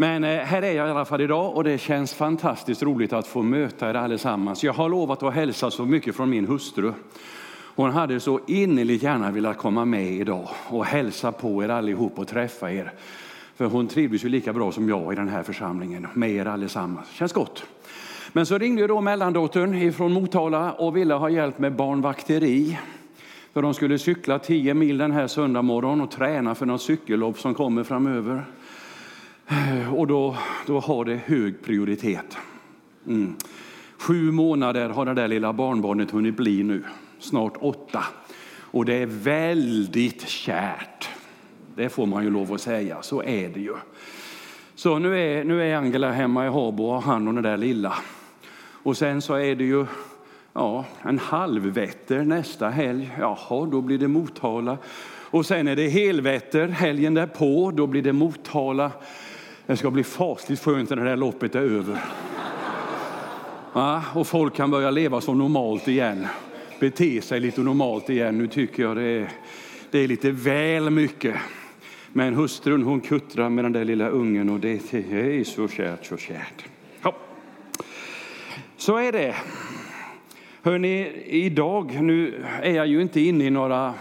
Men eh, här är jag i alla fall idag och det känns fantastiskt roligt att få möta er allesammans. Jag har lovat att hälsa så mycket från min hustru. Hon hade så innerligt gärna velat komma med idag och hälsa på er allihop och träffa er. För hon trivdes ju lika bra som jag i den här församlingen, med er allesammans. Känns gott. Men så ringde då mellandottern ifrån Motala och ville ha hjälp med barnvakteri. För de skulle cykla 10 mil den här söndag morgon och träna för något cykellopp som kommer framöver. Och då, då har det hög prioritet. Mm. Sju månader har det där lilla barnbarnet hunnit bli nu, snart åtta. Och det är väldigt kärt. Det får man ju lov att säga, så är det ju. Så nu är, nu är Angela hemma i Habo och har hand om det där lilla. Och sen så är det ju ja, en halvvätter nästa helg. Jaha, då blir det Motala. Och sen är det helvetter helgen därpå. Då blir det Motala. Det ska bli fasligt skönt när det här loppet är över. Ja, och folk kan börja leva som normalt igen. Bete sig lite normalt igen. Nu tycker jag det är, det är lite väl mycket. Men hustrun hon kuttrar med den där lilla ungen och det är så kärt, så kärt. Ja. Så är det. Hörrni, idag, nu är jag ju inte inne i några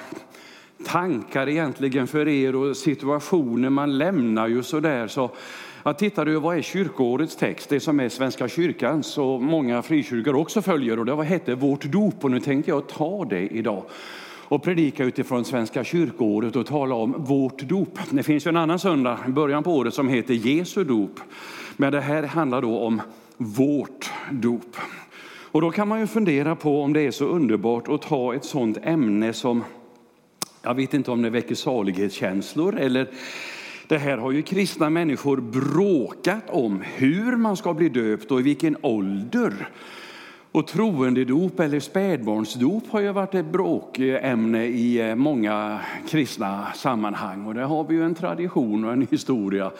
tankar egentligen för er och situationer, man lämnar ju sådär. Så jag tittade ju vad är kyrkoårets text, det som är Svenska kyrkans och många frikyrkor också följer och det hette Vårt dop och nu tänkte jag ta det idag och predika utifrån Svenska kyrkoåret och tala om vårt dop. Det finns ju en annan söndag i början på året som heter Jesu dop. Men det här handlar då om vårt dop. Och då kan man ju fundera på om det är så underbart att ta ett sådant ämne som, jag vet inte om det väcker salighetskänslor eller det här har ju kristna människor bråkat om, hur man ska bli döpt och i vilken ålder. Och troendedop eller spädbarnsdop har ju varit ett bråkämne i eh, många kristna sammanhang. Och där har vi ju en tradition och en historia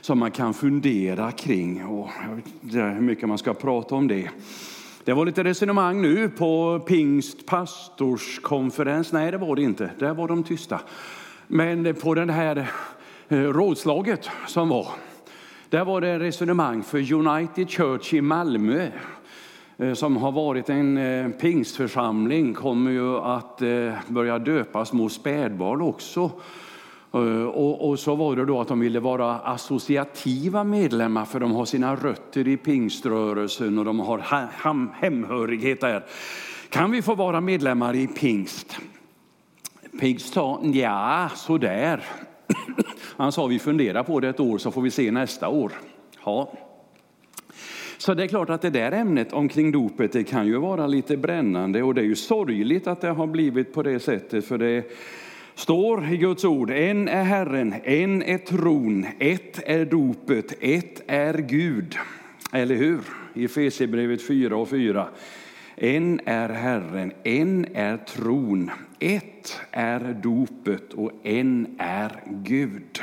som man kan fundera kring. Och jag vet inte hur mycket man ska prata om det. Det var lite resonemang nu på pingst pastorskonferens. Nej, det var det inte. Där var de tysta. Men på det här eh, rådslaget som var, där var det resonemang för United Church i Malmö eh, som har varit en eh, pingstförsamling kommer ju att börja döpa små spädbarn också. Eh, och, och, så var det då att de ville vara associativa medlemmar för de har sina rötter i pingströrelsen och de har hem, hemhörighet där. Kan vi få vara medlemmar i pingst? Pingst sa ja, sådär. Han sa vi funderar på det ett år så får vi se nästa år. Ja. Så det är klart att det där ämnet omkring dopet det kan ju vara lite brännande och det är ju sorgligt att det har blivit på det sättet för det står i Guds ord, en är Herren, en är tron, ett är dopet, ett är Gud. Eller hur? I Efesierbrevet 4 och 4. En är Herren, en är tron, ett är dopet och en är Gud.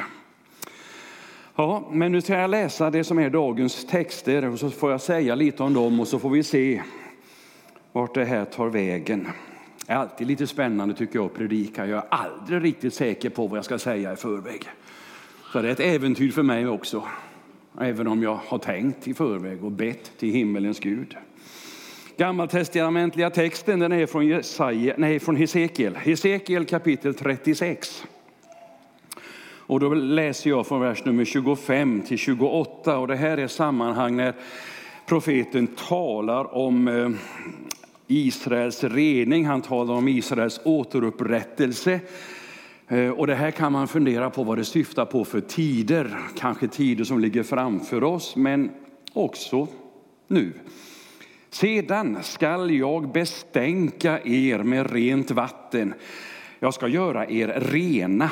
Ja, men nu ska jag läsa det som är dagens texter och så får jag säga lite om dem och så får vi se vart det här tar vägen är alltid lite spännande tycker jag att predika. Jag är aldrig riktigt säker på vad jag ska säga i förväg. Så det är ett äventyr för mig också. Även om jag har tänkt i förväg och bett till himmelens Gud. Gammaltestamentliga texten den är från, Jesaja, nej, från Hesekiel. Hesekiel kapitel 36. Och då läser jag från vers nummer 25 till 28. Och det här är sammanhang när profeten talar om eh, Israels rening, han talar om Israels återupprättelse. Eh, och det här kan man fundera på vad det syftar på för tider, kanske tider som ligger framför oss, men också nu. Sedan skall jag bestänka er med rent vatten. Jag ska göra er rena.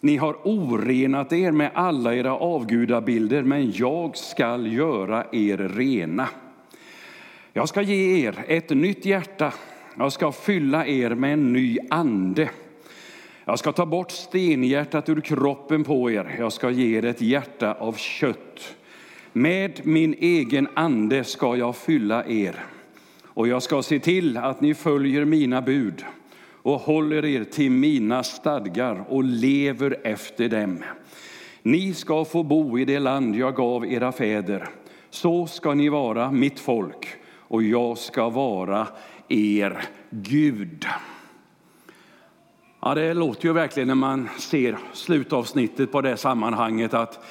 Ni har orenat er med alla era avgudabilder, men jag skall göra er rena. Jag ska ge er ett nytt hjärta. Jag ska fylla er med en ny ande. Jag ska ta bort stenhjärtat ur kroppen på er. Jag ska ge er ett hjärta av kött. Med min egen ande ska jag fylla er. Och jag ska se till att ni följer mina bud och håller er till mina stadgar och lever efter dem. Ni ska få bo i det land jag gav era fäder. Så ska ni vara mitt folk och jag ska vara er Gud. Ja, det låter ju verkligen när man ser slutavsnittet på det sammanhanget att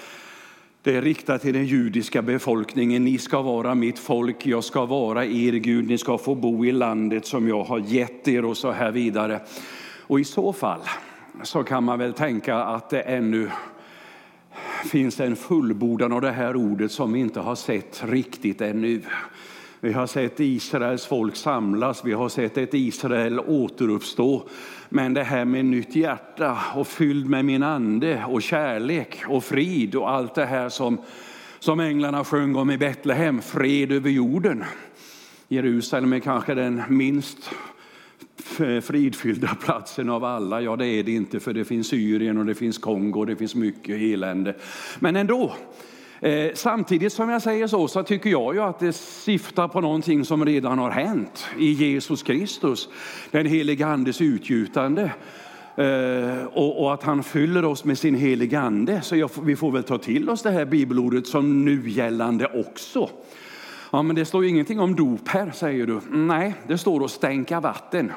det är riktat till den judiska befolkningen. Ni ska vara mitt folk, jag ska vara er Gud, ni ska få bo i landet som jag har gett er och så här vidare. Och i så fall så kan man väl tänka att det ännu finns en fullbordan av det här ordet som vi inte har sett riktigt ännu. Vi har sett Israels folk samlas, vi har sett ett Israel återuppstå. Men det här med nytt hjärta och fylld med min ande och kärlek och frid och allt det här som, som änglarna sjöng om i Betlehem, fred över jorden. Jerusalem är kanske den minst fridfyllda platsen av alla. Ja, det är det inte, för det finns Syrien och det finns Kongo och det finns mycket elände. Men ändå, eh, samtidigt som jag säger så, så tycker jag ju att det syftar på någonting som redan har hänt i Jesus Kristus. Den helige andes utgjutande. Eh, och, och, att han fyller oss med sin helige ande. Så jag, vi får väl ta till oss det här bibelordet som nu gällande också. Ja, men det står ju ingenting om dop här, säger du. Nej, det står att stänka vatten.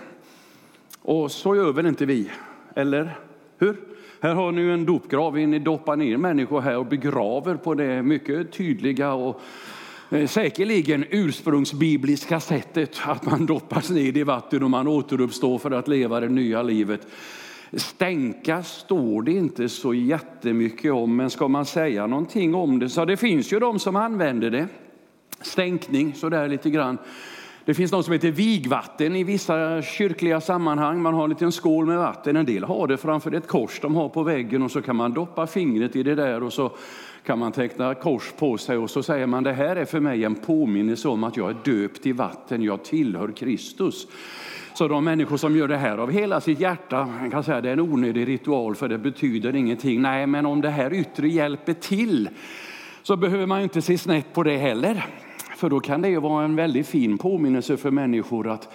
Och så gör väl inte vi, eller hur? Här har ni en dopgrav, ni doppar ner människor här och begraver på det mycket tydliga och eh, säkerligen ursprungsbibliska sättet att man doppas ner i vatten och man återuppstår för att leva det nya livet. Stänka står det inte så jättemycket om, men ska man säga någonting om det så det finns ju de som använder det. Stänkning sådär lite grann. Det finns något som heter vigvatten i vissa kyrkliga sammanhang. Man har en liten skål med vatten. En del har det framför ett kors de har på väggen och så kan man doppa fingret i det där och så kan man teckna kors på sig och så säger man det här är för mig en påminnelse om att jag är döpt i vatten, jag tillhör Kristus. Så de människor som gör det här av hela sitt hjärta kan säga att det är en onödig ritual för det betyder ingenting. Nej, men om det här yttre hjälper till så behöver man inte se snett på det heller. För då kan det ju vara en väldigt fin påminnelse för människor att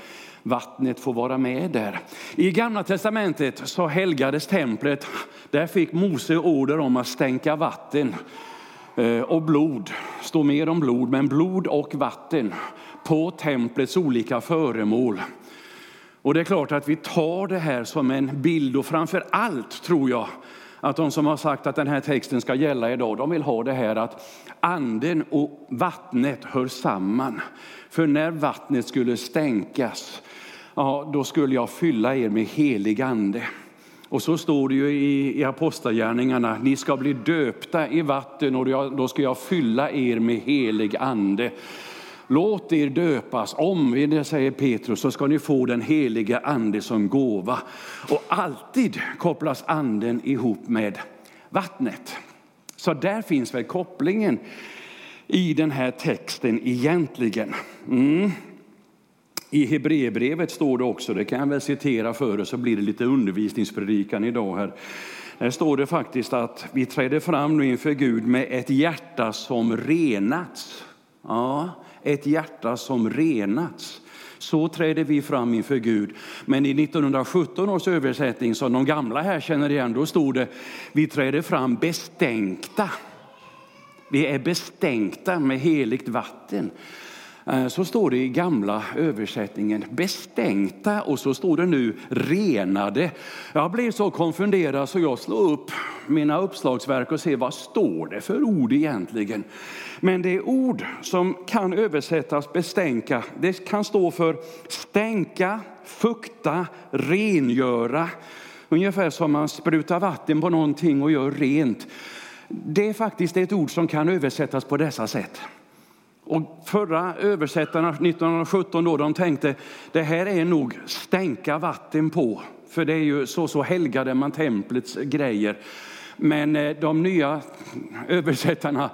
vattnet får vara med där. I gamla testamentet så helgades templet. Där fick Mose order om att stänka vatten eh, och blod. står mer om blod, men blod och vatten på templets olika föremål. Och det är klart att vi tar det här som en bild och framför allt tror jag att de som har sagt att den här texten ska gälla idag, de vill ha det här att anden och vattnet hör samman. För när vattnet skulle stänkas, ja, då skulle jag fylla er med helig ande. Och så står det ju i, i Apostlagärningarna, ni ska bli döpta i vatten och då ska jag fylla er med helig ande. Låt er döpas, om säger Petrus, så ska ni få den heliga ande som gåva. Och alltid kopplas anden ihop med vattnet. Så där finns väl kopplingen i den här texten egentligen. Mm. I Hebreerbrevet står det också, det kan jag väl citera för er så blir det lite undervisningspredikan idag här. Där står det faktiskt att vi träder fram nu inför Gud med ett hjärta som renats. Ja, ett hjärta som renats. Så träder vi fram inför Gud. Men i 1917 års översättning, som de gamla här känner igen, då stod det vi träder fram bestänkta. Vi är bestänkta med heligt vatten. Eh, så står det i gamla översättningen, bestänkta och så står det nu renade. Jag blev så konfunderad så jag slog upp mina uppslagsverk och ser vad står det för ord egentligen. Men det är ord som kan översättas bestänka. Det kan stå för stänka, fukta, rengöra. Ungefär som man sprutar vatten på någonting och gör rent. Det är faktiskt ett ord som kan översättas på dessa sätt. Och förra översättarna 1917 då, de tänkte det här är nog stänka vatten på. För det är ju så, så helgade man templets grejer. Men eh, de nya översättarna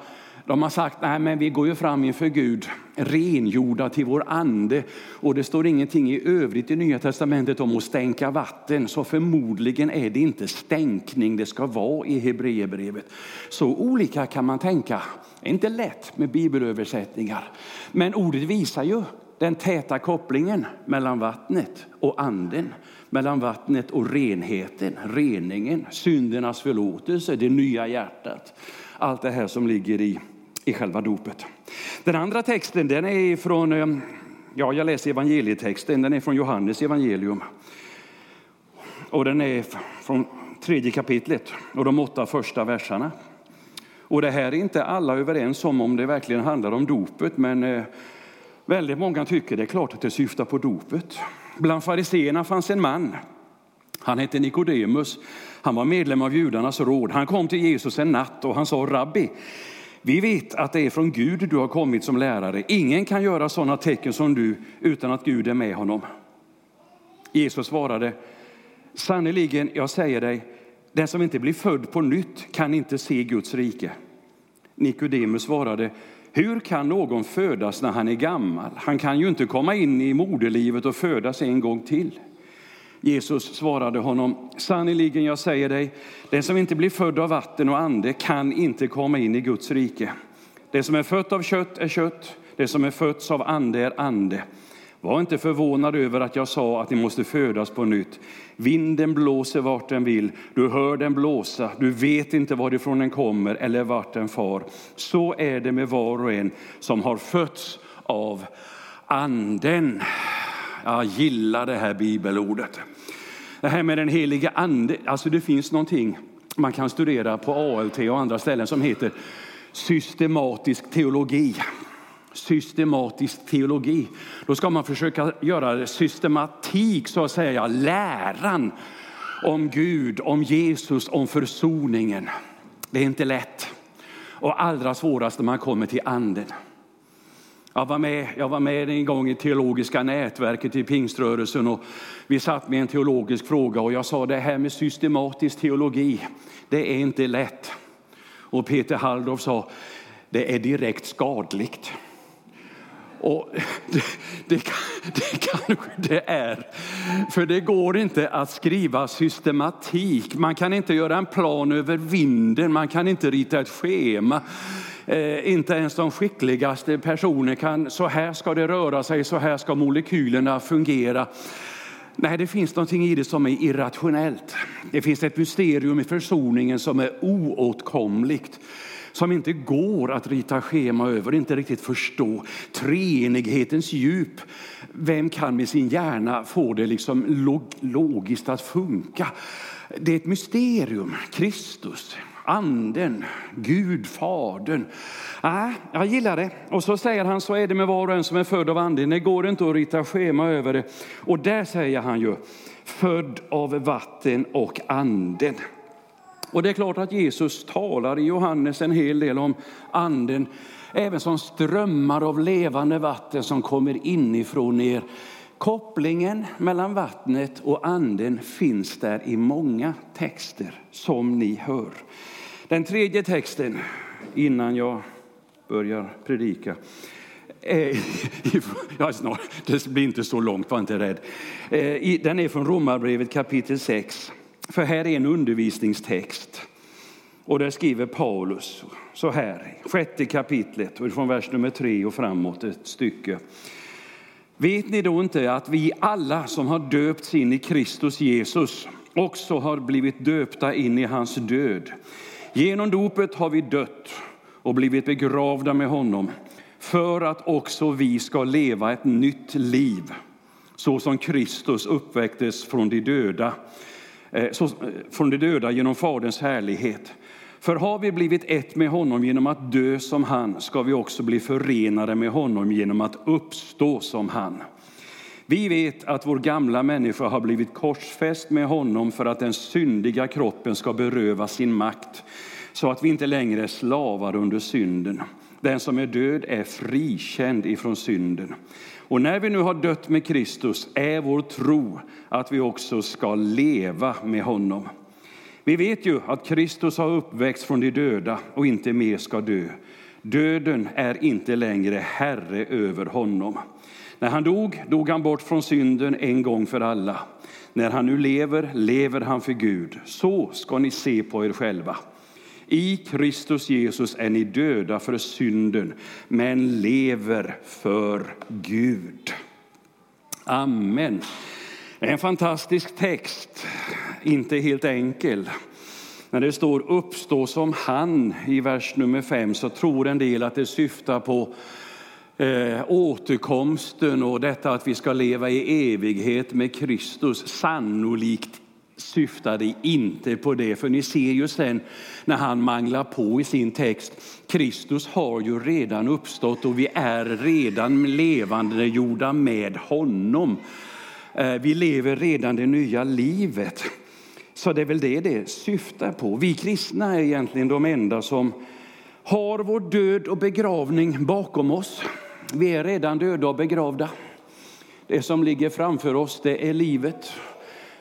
de har sagt nej men vi går ju fram inför Gud rengjorda till vår ande. Och det står ingenting i övrigt i Nya Testamentet om att stänka vatten. Så förmodligen är det inte stänkning det ska vara i Hebreerbrevet. Så olika kan man tänka. Det är inte lätt med bibelöversättningar. Men ordet visar ju den täta kopplingen mellan vattnet och anden. mellan vattnet och renheten, reningen, syndernas förlåtelse, det nya hjärtat. Allt det här som ligger i, i själva dopet. Den andra texten den är från, eh, ja jag läser evangelietexten, den är från Johannes evangelium. Och den är från tredje kapitlet och de åtta första verserna. Och det här är inte alla överens om om det verkligen handlar om dopet, men eh, väldigt många tycker det är klart att det syftar på dopet. Bland fariseerna fanns en man. Han hette Nikodemus. Han var medlem av judarnas råd. Han kom till Jesus en natt och han sa, Rabbi, vi vet att det är från Gud du har kommit som lärare. Ingen kan göra sådana tecken som du utan att Gud är med honom. Jesus svarade, sannerligen, jag säger dig, den som inte blir född på nytt kan inte se Guds rike. Nikodemus svarade, hur kan någon födas när han är gammal? Han kan ju inte komma in i moderlivet och födas en gång till. Jesus svarade honom, sannerligen jag säger dig, den som inte blir född av vatten och ande kan inte komma in i Guds rike. Det som är fött av kött är kött, det som är fötts av ande är ande. Var inte förvånad över att jag sa att ni måste födas på nytt. Vinden blåser vart den vill, du hör den blåsa, du vet inte varifrån den kommer eller vart den far. Så är det med var och en som har fötts av anden. Jag gillar det här bibelordet. Det här med den heliga ande, alltså det finns någonting man kan studera på ALT och andra ställen som heter systematisk teologi systematisk teologi. Då ska man försöka göra systematik, så att säga, läran om Gud, om Jesus, om försoningen. Det är inte lätt. Och allra svårast när man kommer till anden. Jag var, med, jag var med en gång i teologiska nätverket i pingströrelsen och vi satt med en teologisk fråga och jag sa det här med systematisk teologi, det är inte lätt. Och Peter Halldorf sa, det är direkt skadligt. Och det, det, det kanske det är. För det går inte att skriva systematik. Man kan inte göra en plan över vinden, man kan inte rita ett schema. Eh, inte ens de skickligaste personer kan, så här ska det röra sig, så här ska molekylerna fungera. Nej, det finns någonting i det som är irrationellt. Det finns ett mysterium i försoningen som är oåtkomligt som inte går att rita schema över, inte riktigt förstå. Treenighetens djup. Vem kan med sin hjärna få det liksom log logiskt att funka? Det är ett mysterium. Kristus, anden, Gud, Fadern. Ah, jag gillar det. Och så säger han, så är det med var och en som är född av anden. Det går inte att rita schema över det. Och där säger han ju, född av vatten och anden. Och det är klart att Jesus talar i Johannes en hel del om anden, även som strömmar av levande vatten som kommer inifrån er. Kopplingen mellan vattnet och anden finns där i många texter som ni hör. Den tredje texten, innan jag börjar predika, eh, ja, snart, det blir inte så långt, var inte rädd. Eh, den är från Romarbrevet kapitel 6. För här är en undervisningstext. Och där skriver Paulus så här, sjätte kapitlet, och från vers nummer tre och framåt ett stycke. Vet ni då inte att vi alla som har döpts in i Kristus Jesus också har blivit döpta in i hans död? Genom dopet har vi dött och blivit begravda med honom för att också vi ska leva ett nytt liv så som Kristus uppväcktes från de döda eh, så, eh, från de döda genom Faderns härlighet. För har vi blivit ett med honom genom att dö som han ska vi också bli förenade med honom genom att uppstå som han. Vi vet att vår gamla människa har blivit korsfäst med honom för att den syndiga kroppen ska berövas sin makt så att vi inte längre är slavar under synden. Den som är död är frikänd ifrån synden. Och när vi nu har dött med Kristus är vår tro att vi också ska leva med honom. Vi vet ju att Kristus har uppväxt från de döda och inte mer ska dö. Döden är inte längre herre över honom. När han dog, dog han bort från synden en gång för alla. När han nu lever, lever han för Gud. Så ska ni se på er själva. I Kristus Jesus är ni döda för synden, men lever för Gud. Amen. Det är en fantastisk text, inte helt enkel. När det står uppstå som han i vers nummer 5 så tror en del att det syftar på eh, återkomsten och detta att vi ska leva i evighet med Kristus. Sannolikt syftade inte på det, för ni ser ju sen när han manglar på i sin text. Kristus har ju redan uppstått och vi är redan levande gjorda med honom. Eh, vi lever redan det nya livet. Så det är väl det det syftar på. Vi kristna är egentligen de enda som har vår död och begravning bakom oss. Vi är redan döda och begravda. Det som ligger framför oss det är livet.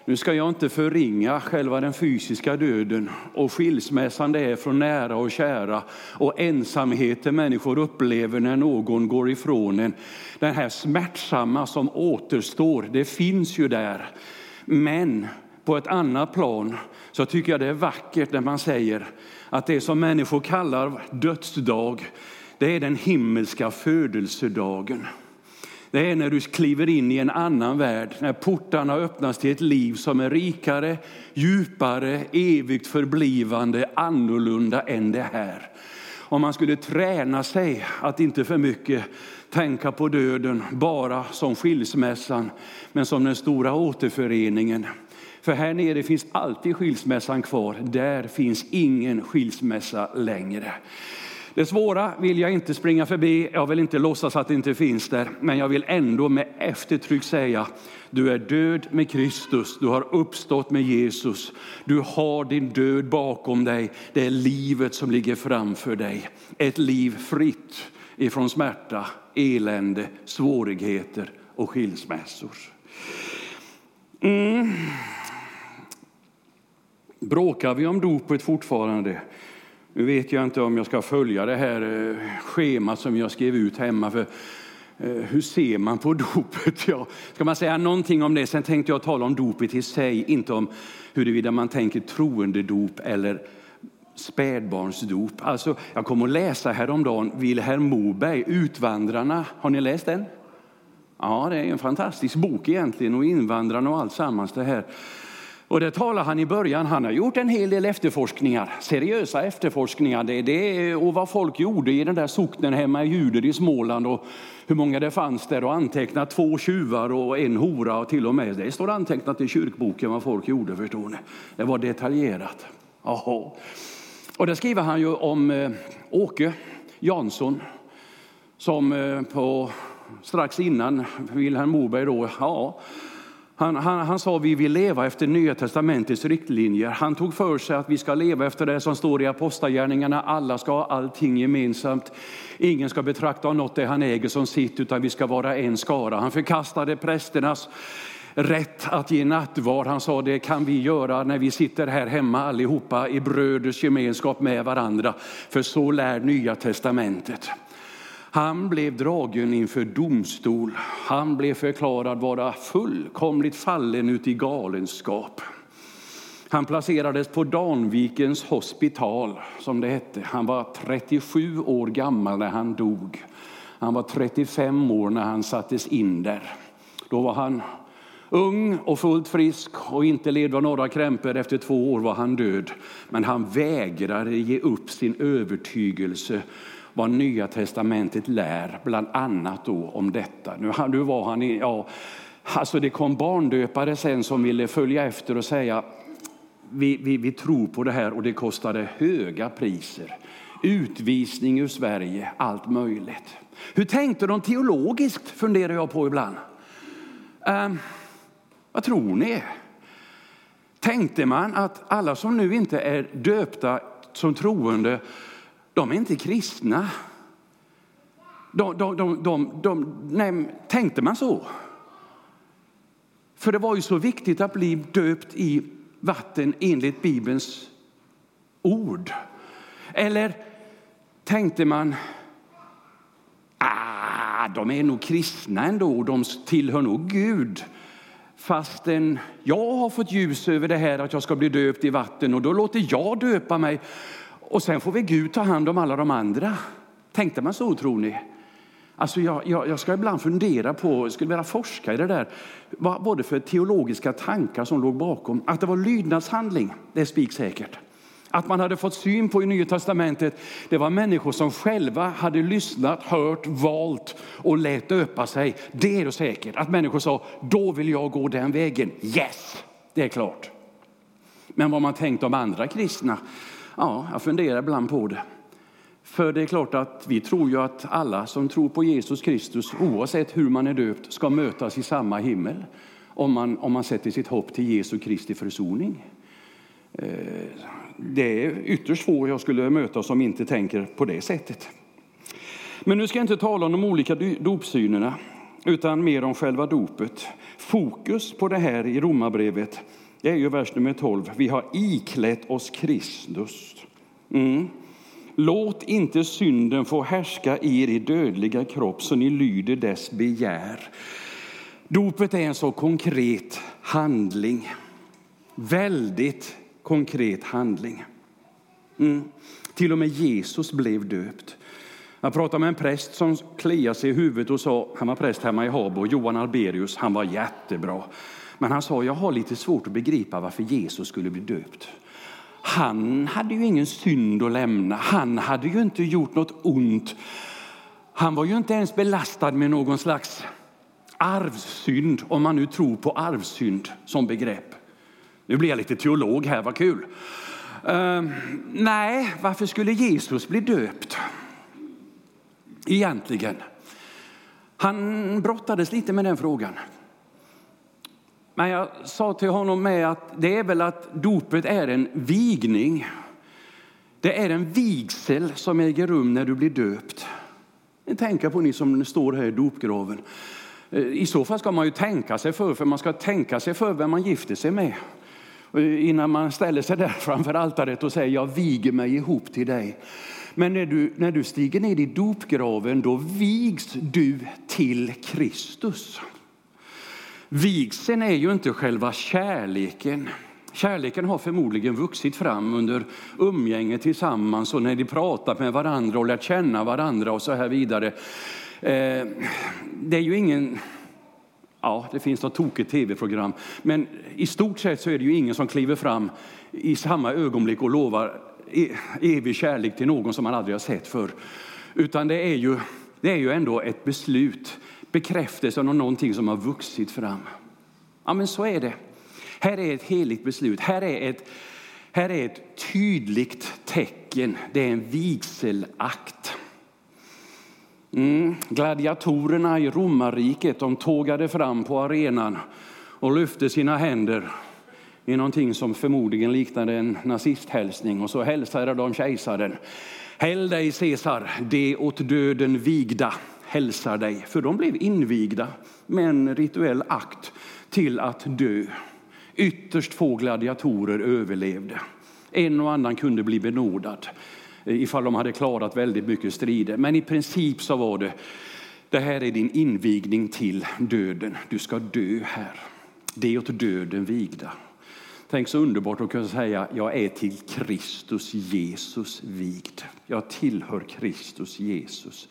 Nu ska jag inte förringa själva den fysiska döden och skilsmässan det är från nära och kära och ensamheten människor upplever när någon går ifrån en. Den här smärtsamma som återstår, det finns ju där. Men på ett annat plan så tycker jag det är vackert när man säger att det som människor kallar dödsdag, det är den himmelska födelsedagen. Det är när du kliver in i en annan värld, när portarna öppnas till ett liv som är rikare, djupare, evigt förblivande, annorlunda än det här. Om man skulle träna sig att inte för mycket tänka på döden bara som skilsmässan, men som den stora återföreningen. För här nere finns alltid skilsmässan kvar, där finns ingen skilsmässa längre. Det svåra vill jag inte springa förbi, jag vill inte låtsas att det inte finns där, men jag vill ändå med eftertryck säga, du är död med Kristus, du har uppstått med Jesus, du har din död bakom dig, det är livet som ligger framför dig. Ett liv fritt ifrån smärta, elände, svårigheter och skilsmässor. Mm. Bråkar vi om dopet fortfarande? Nu vet jag inte om jag ska följa det här eh, schemat som jag skrev ut hemma. För eh, hur ser man på dopet? Ja, ska man säga någonting om det? Sen tänkte jag tala om dopet i sig, inte om huruvida man tänker troendedop eller spädbarnsdop. Alltså, jag kommer att läsa häromdagen Vilhelm Moberg, Utvandrarna. Har ni läst den? Ja, det är en fantastisk bok egentligen och invandrarna och allt sammans det här. Och det talar han i början. Han har gjort en hel del efterforskningar, seriösa efterforskningar. Det, det, och vad folk gjorde i den där socknen hemma i Ljuder i Småland och hur många det fanns där och antecknat två tjuvar och en hora och till och med. Det står antecknat i kyrkboken vad folk gjorde förstår ni. Det var detaljerat. Aha. Och det skriver han ju om eh, Åke Jansson som eh, på, strax innan Vilhelm Moberg då, ja, han, han, han sa vi vill leva efter Nya testamentets riktlinjer. Han tog för sig att vi ska leva efter det som står i apostlagärningarna. Alla ska ha allting gemensamt. Ingen ska betrakta något det han äger som sitt, utan vi ska vara en skara. Han förkastade prästernas rätt att ge nattvard. Han sa det kan vi göra när vi sitter här hemma allihopa i bröders gemenskap med varandra. För så lär Nya testamentet. Han blev dragen inför domstol. Han blev förklarad vara fullkomligt fallen ut i galenskap. Han placerades på Danvikens hospital, som det hette. Han var 37 år gammal när han dog. Han var 35 år när han sattes in där. Då var han ung och fullt frisk och inte led av några krämpor. Efter två år var han död. Men han vägrade ge upp sin övertygelse vad Nya testamentet lär, bland annat då om detta. Nu, nu var han i, ja, alltså det kom barndöpare sen som ville följa efter och säga vi, vi, vi tror på det här och det kostade höga priser. Utvisning ur Sverige, allt möjligt. Hur tänkte de teologiskt funderar jag på ibland. Um, vad tror ni? Tänkte man att alla som nu inte är döpta som troende de är inte kristna. De, de, de, de, de, nej, tänkte man så? För det var ju så viktigt att bli döpt i vatten enligt Bibelns ord. Eller tänkte man, ah, de är nog kristna ändå, de tillhör nog Gud. Fastän jag har fått ljus över det här att jag ska bli döpt i vatten och då låter jag döpa mig. Och sen får vi Gud ta hand om alla de andra. Tänkte man så tror ni? Alltså jag, jag, jag ska ibland fundera på, jag skulle vilja forska i det där, vad var det för teologiska tankar som låg bakom? Att det var lydnadshandling, det är spiksäkert. Att man hade fått syn på i Nya Testamentet, det var människor som själva hade lyssnat, hört, valt och lät döpa sig. Det är det säkert. Att människor sa, då vill jag gå den vägen. Yes, det är klart. Men vad man tänkte om andra kristna, ja, jag funderar ibland på det. För det är klart att vi tror ju att alla som tror på Jesus Kristus, oavsett hur man är döpt, ska mötas i samma himmel. Om man, om man sätter sitt hopp till Jesu Kristi försoning. Eh, det är ytterst få jag skulle möta som inte tänker på det sättet. Men nu ska jag inte tala om de olika dopsynerna, utan mer om själva dopet. Fokus på det här i det är ju vers nummer 12. Vi har iklätt oss Kristus. Mm. Låt inte synden få härska er i dödliga kropp så ni lyder dess begär. Dopet är en så konkret handling. Väldigt konkret handling. Mm. Till och med Jesus blev döpt. Jag pratade med en präst som kliade sig i huvudet och sa, han var präst hemma i Habo, Johan Alberius, han var jättebra. Men han sa, jag har lite svårt att begripa varför Jesus skulle bli döpt. Han hade ju ingen synd att lämna, han hade ju inte gjort något ont. Han var ju inte ens belastad med någon slags arvsynd, om man nu tror på arvsynd som begrepp. Nu blir jag lite teolog här, vad kul. Uh, nej, varför skulle Jesus bli döpt? Egentligen. Han brottades lite med den frågan. Men jag sa till honom med att det är väl att dopet är en vigning. Det är en vigsel som äger rum när du blir döpt. Tänk på ni som står här i dopgraven. Eh, I så fall ska man ju tänka sig för, för man ska tänka sig för vem man gifter sig med. Eh, innan man ställer sig där framför altaret och säger jag viger mig ihop till dig. Men när du, när du stiger ner i dopgraven då vigs du till Kristus. Vigseln är ju inte själva kärleken. Kärleken har förmodligen vuxit fram under umgänge tillsammans och när de pratat med varandra och lärt känna varandra och så här vidare. Eh, det är ju ingen, ja det finns något tokigt tv-program, men i stort sett så är det ju ingen som kliver fram i samma ögonblick och lovar e-, evig kärlek till någon som man aldrig har sett förr. Utan det är ju, det är ju ändå ett beslut bekräftelsen av någonting som har vuxit fram. Ja, men så är det. Här är ett heligt beslut. Här är ett, här är ett tydligt tecken. Det är en vigselakt. Mm. Gladiatorerna i romarriket de tågade fram på arenan och lyfte sina händer i någonting som förmodligen liknade en nazisthälsning och så hälsade de kejsaren. Häll dig Caesar, det åt döden vigda hälsar dig. För de blev invigda med en rituell akt till att dö. Ytterst få gladiatorer överlevde. En och annan kunde bli benådad eh, ifall de hade klarat väldigt mycket strider. Men i princip så var det, det här är din invigning till döden. Du ska dö här. Det är åt döden vigda. Tänk så underbart att kunna säga, jag är till Kristus Jesus vigd. Jag tillhör Kristus Jesus.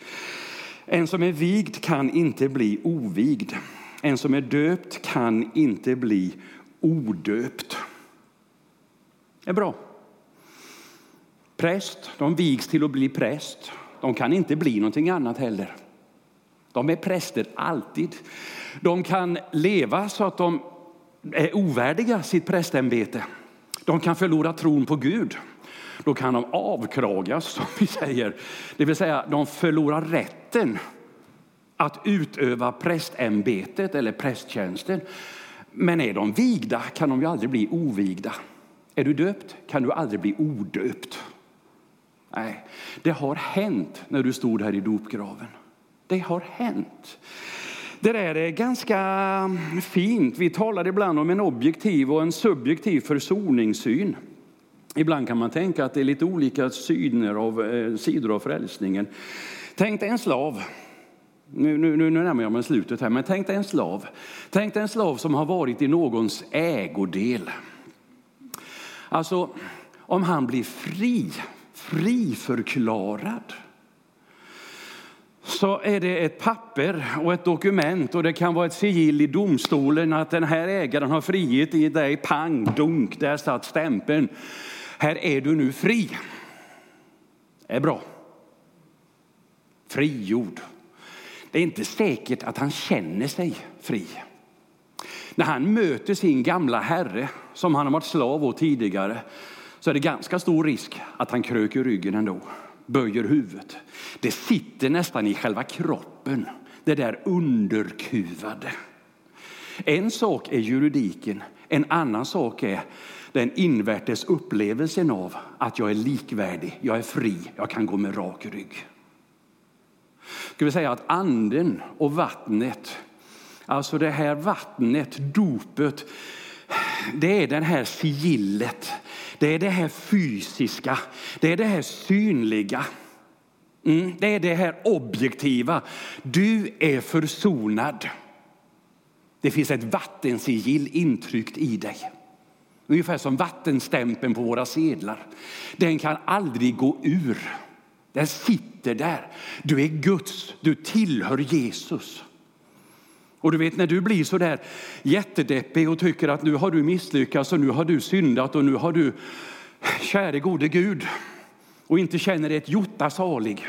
En som är vigd kan inte bli ovigd. En som är döpt kan inte bli odöpt. Det är bra. Präst, de vigs till att bli präst. De kan inte bli någonting annat heller. De är präster alltid. De kan leva så att de är ovärdiga sitt prästämbete. De kan förlora tron på Gud. Då kan de avkragas, som vi säger. Det vill säga, de förlorar rätten att utöva prästämbetet eller prästtjänsten. Men är de vigda kan de ju aldrig bli ovigda. Är du döpt kan du aldrig bli odöpt. Nej, det har hänt när du stod här i dopgraven. Det har hänt. Det där är ganska fint. Vi talar ibland om en objektiv och en subjektiv försoningssyn. Ibland kan man tänka att det är lite olika sidor av, eh, sidor av frälsningen. Tänk dig en slav. Nu, nu, nu närmar jag mig slutet här, men tänk dig en slav. Tänk dig en slav som har varit i någons ägodel. Alltså, om han blir fri, friförklarad, så är det ett papper och ett dokument och det kan vara ett sigill i domstolen att den här ägaren har frigett i dig, pang, dunk, där satt stämpeln. Här är du nu fri. Det är bra. Frigjord. Det är inte säkert att han känner sig fri. När han möter sin gamla herre, som han har varit slav åt tidigare, så är det ganska stor risk att han kröker ryggen ändå, böjer huvudet. Det sitter nästan i själva kroppen, det där underkuvade. En sak är juridiken, en annan sak är den invärtes upplevelsen av att jag är likvärdig, jag är fri, jag kan gå med rak rygg. Ska vi säga att anden och vattnet, alltså det här vattnet, dopet, det är det här sigillet. Det är det här fysiska, det är det här synliga. Mm, det är det här objektiva. Du är försonad. Det finns ett vattensigill intryckt i dig. Ungefär som vattenstämpeln på våra sedlar. Den kan aldrig gå ur. Den sitter där. Du är Guds, du tillhör Jesus. Och du vet när du blir så där jättedeppig och tycker att nu har du misslyckats och nu har du syndat och nu har du, käre gode Gud, och inte känner dig ett jotta salig.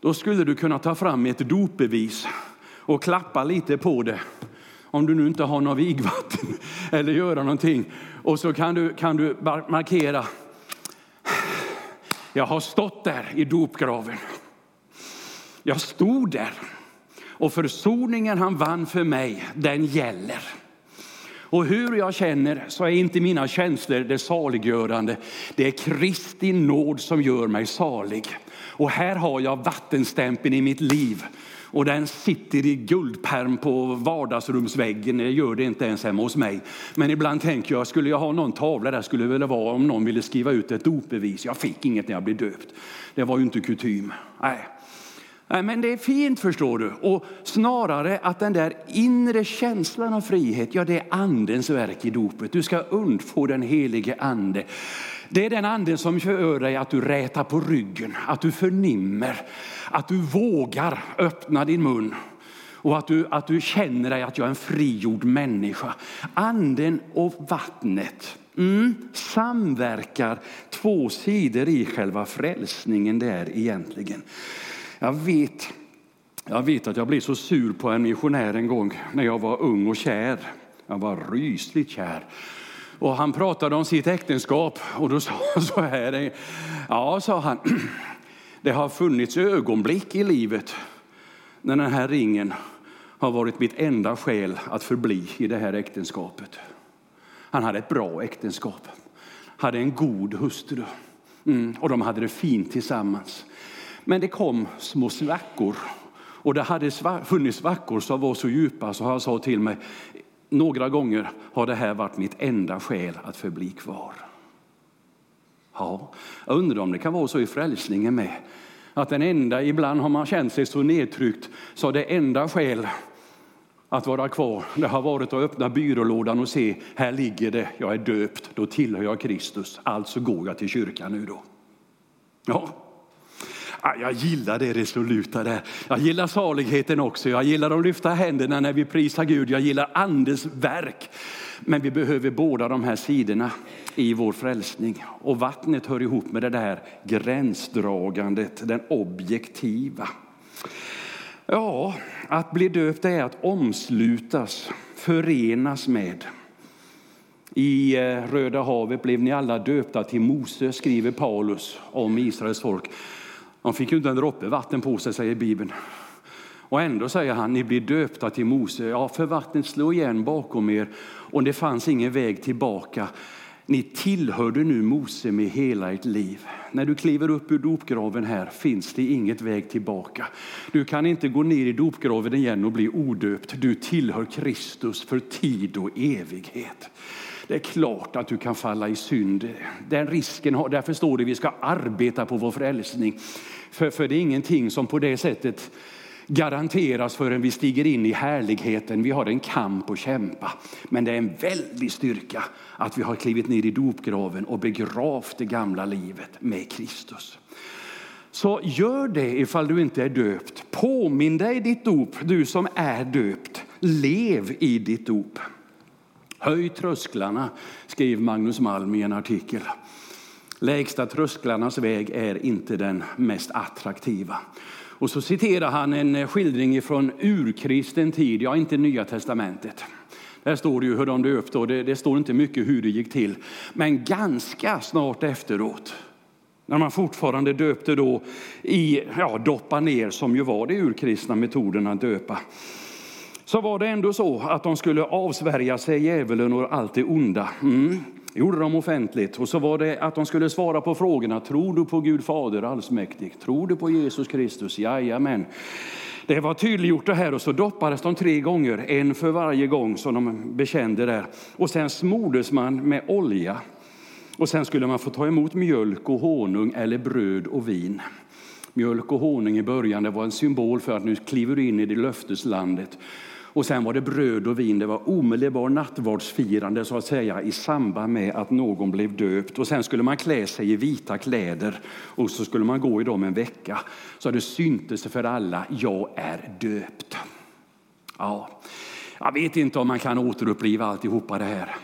Då skulle du kunna ta fram ett dopbevis och klappa lite på det. Om du nu inte har något vigvatten eller göra någonting. Och så kan du, kan du markera. Jag har stått där i dopgraven. Jag stod där och försoningen han vann för mig, den gäller. Och hur jag känner så är inte mina känslor det saliggörande. Det är Kristi nåd som gör mig salig. Och här har jag vattenstämpeln i mitt liv. Och den sitter i guldperm på vardagsrumsväggen. Det gör det inte ens hemma hos mig. Men ibland tänker jag, skulle jag ha någon tavla där skulle det väl vara om någon ville skriva ut ett dopbevis. Jag fick inget när jag blev döpt. Det var ju inte kutym. Nej. Nej, men det är fint förstår du. Och snarare att den där inre känslan av frihet, ja det är andens verk i dopet. Du ska undfå den helige ande. Det är den anden som gör dig att du rätar på ryggen, att du förnimmer, att du vågar öppna din mun och att du, att du känner dig att jag är en frigjord människa. Anden och vattnet mm, samverkar två sidor i själva frälsningen där egentligen. Jag vet, jag vet att jag blev så sur på en missionär en gång när jag var ung och kär. Jag var rysligt kär. Och han pratade om sitt äktenskap och då sa han så här. Ja, sa han. Det har funnits ögonblick i livet när den här ringen har varit mitt enda skäl att förbli i det här äktenskapet. Han hade ett bra äktenskap, hade en god hustru mm, och de hade det fint tillsammans. Men det kom små svackor och det hade funnits svackor som var så djupa så han sa till mig några gånger har det här varit mitt enda skäl att förbli kvar. Ja, jag undrar om det kan vara så i frälsningen med. Att den enda, ibland har man känt sig så nedtryckt så det enda skäl att vara kvar, det har varit att öppna byrålådan och se, här ligger det, jag är döpt, då tillhör jag Kristus, alltså går jag till kyrkan nu då. Ja, Ah, jag gillar det resoluta där. Jag gillar saligheten också. Jag gillar att lyfta händerna när vi prisar Gud. Jag gillar andens verk. Men vi behöver båda de här sidorna i vår frälsning. Och vattnet hör ihop med det där gränsdragandet, den objektiva. Ja, att bli döpt är att omslutas, förenas med. I eh, Röda havet blev ni alla döpta till Mose, skriver Paulus om Israels folk. De fick ju inte en droppe vatten på sig, säger Bibeln. Och ändå säger han, ni blir döpta till Mose. Ja, för vattnet slog igen bakom er och det fanns ingen väg tillbaka. Ni tillhörde nu Mose med hela ert liv. När du kliver upp ur dopgraven här finns det inget väg tillbaka. Du kan inte gå ner i dopgraven igen och bli odöpt. Du tillhör Kristus för tid och evighet. Det är klart att du kan falla i synd. Den risken har, därför står det vi ska arbeta på vår frälsning. För, för det är ingenting som på det sättet garanteras förrän vi stiger in i härligheten. Vi har en kamp att kämpa. Men det är en väldig styrka att vi har klivit ner i dopgraven och begravt det gamla livet med Kristus. Så gör det ifall du inte är döpt. Påminn dig ditt dop, du som är döpt. Lev i ditt dop. Höj trösklarna, skrev Magnus Malm i en artikel. Lägsta trösklarnas väg är inte den mest attraktiva. Och så citerar han en skildring från urkristen tid, ja inte Nya Testamentet. Där står det ju hur de döpte och det, det står inte mycket hur det gick till. Men ganska snart efteråt, när man fortfarande döpte då i, ja, doppa ner som ju var det urkristna metoden att döpa. Så var det ändå så att de skulle avsvärja sig djävulen och allt det onda. Mm gjorde de offentligt. Och så var det att de skulle svara på frågorna. Tror du på Gud Fader allsmäktig? Tror du på Jesus Kristus? Jajamän. Det var tydliggjort det här och så doppades de tre gånger, en för varje gång som de bekände där. Och sen smordes man med olja. Och sen skulle man få ta emot mjölk och honung eller bröd och vin. Mjölk och honung i början det var en symbol för att nu kliver du in i det löfteslandet. Och sen var det bröd och vin, det var omedelbar nattvardsfirande så att säga i samband med att någon blev döpt. Och sen skulle man klä sig i vita kläder och så skulle man gå i dem en vecka. Så det syntes för alla, jag är döpt. Ja, jag vet inte om man kan återuppliva alltihopa det här.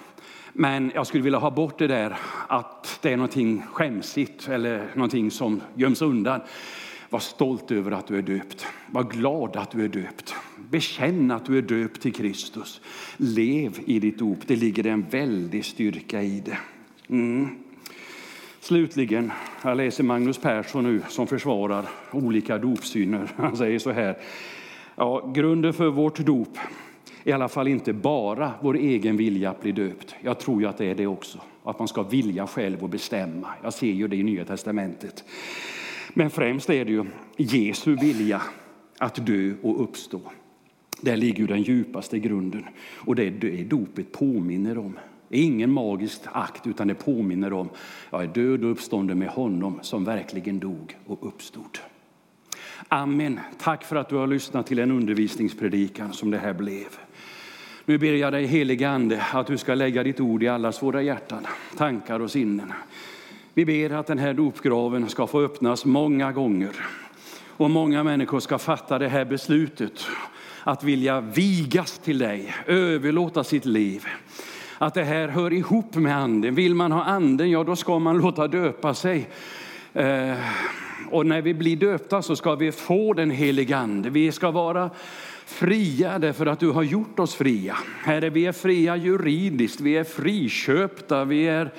Men jag skulle vilja ha bort det där att det är någonting skämsigt eller någonting som göms undan. Var stolt över att du är döpt. Var glad att du är döpt. Bekänn att du är döpt till Kristus. Lev i ditt dop. Det ligger en väldig styrka i det. Mm. Slutligen, jag läser Magnus Persson nu som försvarar olika dopsyner. Han säger så här. Ja, grunden för vårt dop är i alla fall inte bara vår egen vilja att bli döpt. Jag tror ju att det är det också. Att man ska vilja själv och bestämma. Jag ser ju det i Nya Testamentet. Men främst är det ju Jesu vilja att dö och uppstå. Där ligger den djupaste grunden och det är det dopet påminner om. Det är ingen magisk akt utan det påminner om jag är död och uppstånden med honom som verkligen dog och uppstod. Amen. Tack för att du har lyssnat till en undervisningspredikan som det här blev. Nu ber jag dig helige Ande att du ska lägga ditt ord i allas våra hjärtan, tankar och sinnen. Vi ber att den här dopgraven ska få öppnas många gånger och många människor ska fatta det här beslutet att vilja vigas till dig, överlåta sitt liv. Att det här hör ihop med anden. Vill man ha anden, ja då ska man låta döpa sig. Eh, och när vi blir döpta så ska vi få den helige ande. Vi ska vara fria därför att du har gjort oss fria. Herre, vi är fria juridiskt, vi är friköpta, vi är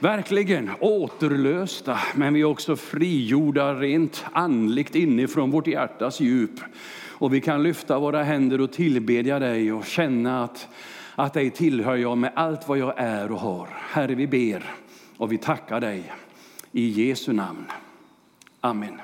verkligen återlösta, men vi är också frigjorda rent andligt inifrån vårt hjärtas djup. Och vi kan lyfta våra händer och tillbedja dig och känna att, att dig tillhör jag med allt vad jag är och har. Herre, vi ber och vi tackar dig i Jesu namn. Amen.